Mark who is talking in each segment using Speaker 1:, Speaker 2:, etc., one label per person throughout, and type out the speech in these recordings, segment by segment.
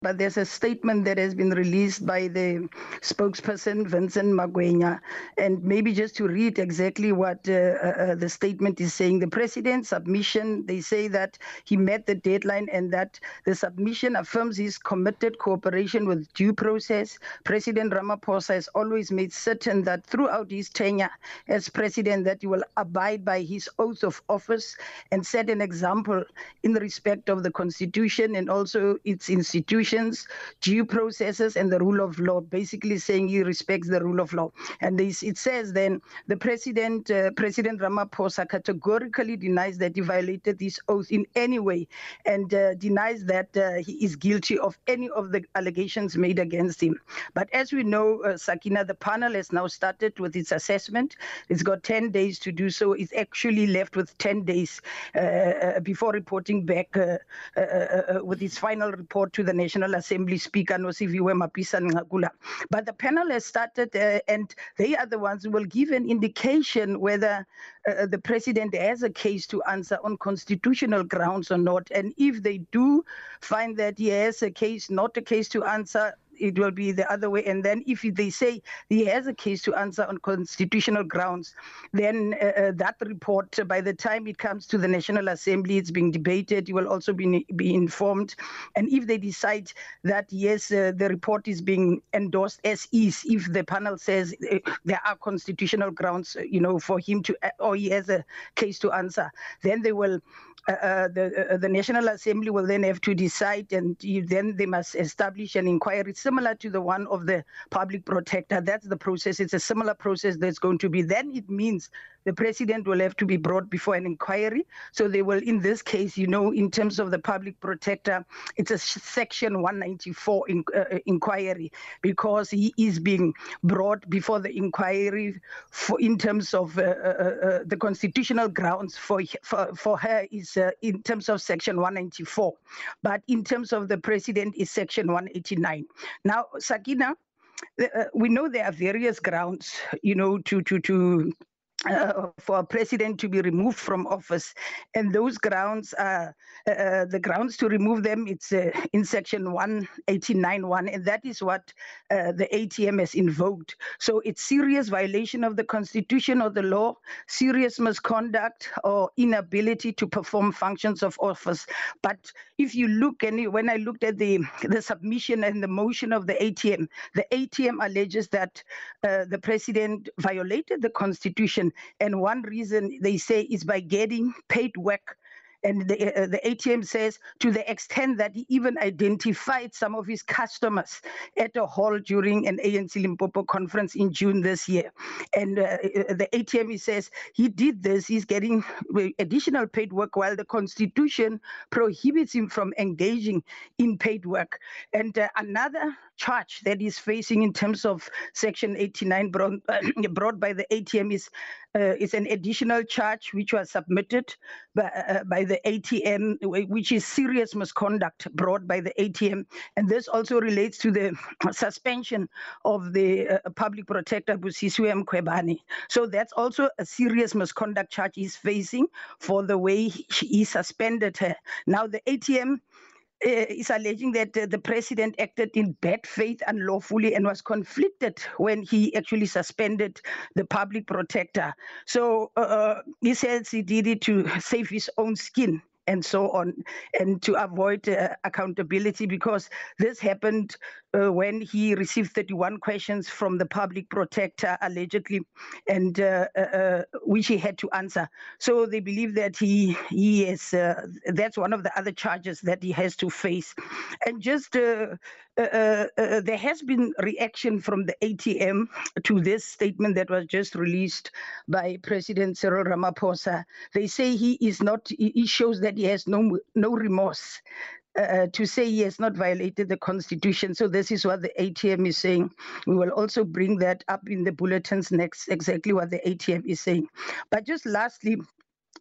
Speaker 1: but there's a statement that has been released by the spokesperson Vincent Magwenya, and maybe just to read exactly what uh, uh, the statement is saying. The president's submission, they say that he met the deadline and that the submission affirms his committed cooperation with due process. President Ramaphosa has always made certain that throughout his tenure as president that he will abide by his oath of office and set an example in respect of the constitution and also its institutions institutions, due processes, and the rule of law, basically saying he respects the rule of law. And this, it says then the president, uh, President Ramaphosa, categorically denies that he violated this oath in any way and uh, denies that uh, he is guilty of any of the allegations made against him. But as we know, uh, Sakina, the panel has now started with its assessment. It's got 10 days to do so. It's actually left with 10 days uh, uh, before reporting back with its final report to the National National Assembly Speaker Nosiviwe Mapisa Nqakula. But the panel has started uh, and they are the ones who will give an indication whether uh, the president has a case to answer on constitutional grounds or not. And if they do find that he has a case, not a case to answer, it will be the other way. And then if they say he has a case to answer on constitutional grounds, then uh, uh, that report, uh, by the time it comes to the National Assembly, it's being debated. You will also be, be informed. And if they decide that, yes, uh, the report is being endorsed as is, if the panel says uh, there are constitutional grounds, uh, you know, for him to, or he has a case to answer, then they will uh, uh, the uh, the National Assembly will then have to decide, and then they must establish an inquiry similar to the one of the public protector. That's the process. It's a similar process that's going to be. Then it means the president will have to be brought before an inquiry. So they will, in this case, you know, in terms of the public protector, it's a Section 194 in, uh, inquiry because he is being brought before the inquiry for in terms of uh, uh, the constitutional grounds for for, for her is uh, in terms of Section 194, but in terms of the president is Section 189. Now, Sakina, uh, we know there are various grounds, you know, to to to uh, for a president to be removed from office. And those grounds are uh, uh the grounds to remove them. It's uh, in section 189.1, and that is what uh, the ATM has invoked. So it's serious violation of the constitution or the law, serious misconduct or inability to perform functions of office. But if you look, and when I looked at the, the submission and the motion of the ATM, the ATM alleges that uh, the president violated the constitution and one reason they say is by getting paid work and the, uh, the ATM says to the extent that he even identified some of his customers at a hall during an ANC Limpopo conference in June this year. And uh, uh the ATM says he did this, he's getting additional paid work while the constitution prohibits him from engaging in paid work. And uh, another charge that is facing in terms of Section 89 brought, brought by the ATM is uh, is an additional charge which was submitted by, uh, by the ATM, which is serious misconduct brought by the ATM. And this also relates to the suspension of the uh, public protector, Busisiwe Mkhwebane. So that's also a serious misconduct charge he's facing for the way he suspended her. Now, the ATM is alleging that uh, the president acted in bad faith unlawfully and was conflicted when he actually suspended the public protector. So uh, uh he says he did it to save his own skin and so on, and to avoid uh, accountability because this happened uh, when he received 31 questions from the public protector allegedly, and uh, uh, uh which he had to answer. So they believe that he he is that's one of the other charges that he has to face, and just. there has been reaction from the ATM to this statement that was just released by President Cyril Ramaphosa. They say he is not. He shows that he has no no remorse uh, to say he has not violated the constitution. So this is what the ATM is saying. We will also bring that up in the bulletins next, exactly what the ATM is saying. But just lastly,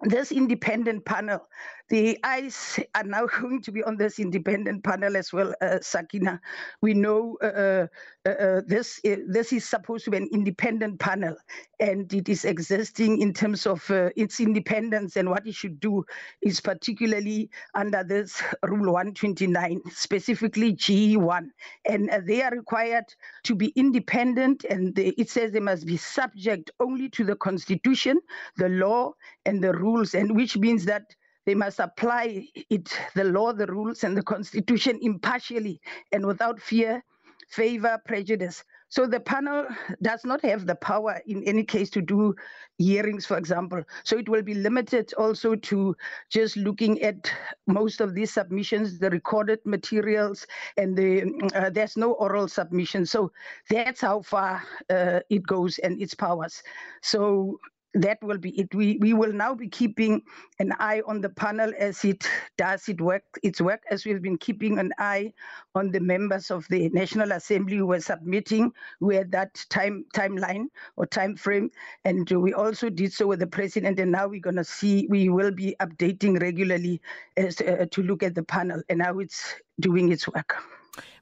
Speaker 1: this independent panel the eyes are now going to be on this independent panel as well, uh, Sakina. We know uh, uh, uh this uh, this is supposed to be an independent panel, and it is existing in terms of uh, its independence and what it should do is particularly under this Rule 129, specifically G1, and they are required to be independent, and they, it says they must be subject only to the Constitution, the law, and the rules, and which means that they must apply it, the law, the rules, and the constitution impartially and without fear, favor, prejudice. So the panel does not have the power in any case to do hearings, for example. So it will be limited also to just looking at most of these submissions, the recorded materials, and the uh, there's no oral submission. So that's how far uh, it goes and its powers. So that will be it. We we will now be keeping an eye on the panel as it does it work its work as we've been keeping an eye on the members of the National Assembly who were submitting who had that time timeline or time frame, and we also did so with the president. And now we're going to see we will be updating regularly as uh, to look at the panel and how it's doing its work.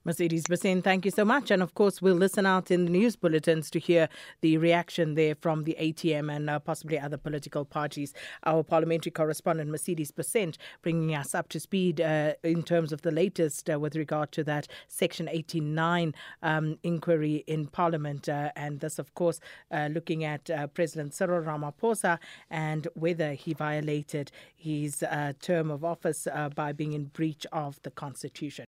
Speaker 2: Mercedes Basin, thank you so much. And of course, we'll listen out in the news bulletins to hear the reaction there from the ATM and uh, possibly other political parties. Our parliamentary correspondent, Mercedes Basin, bringing us up to speed uh, in terms of the latest uh, with regard to that Section 89 um, inquiry in Parliament. Uh, and this, of course, uh, looking at uh, President Cyril Ramaphosa and whether he violated his term of office by being in breach of the Constitution.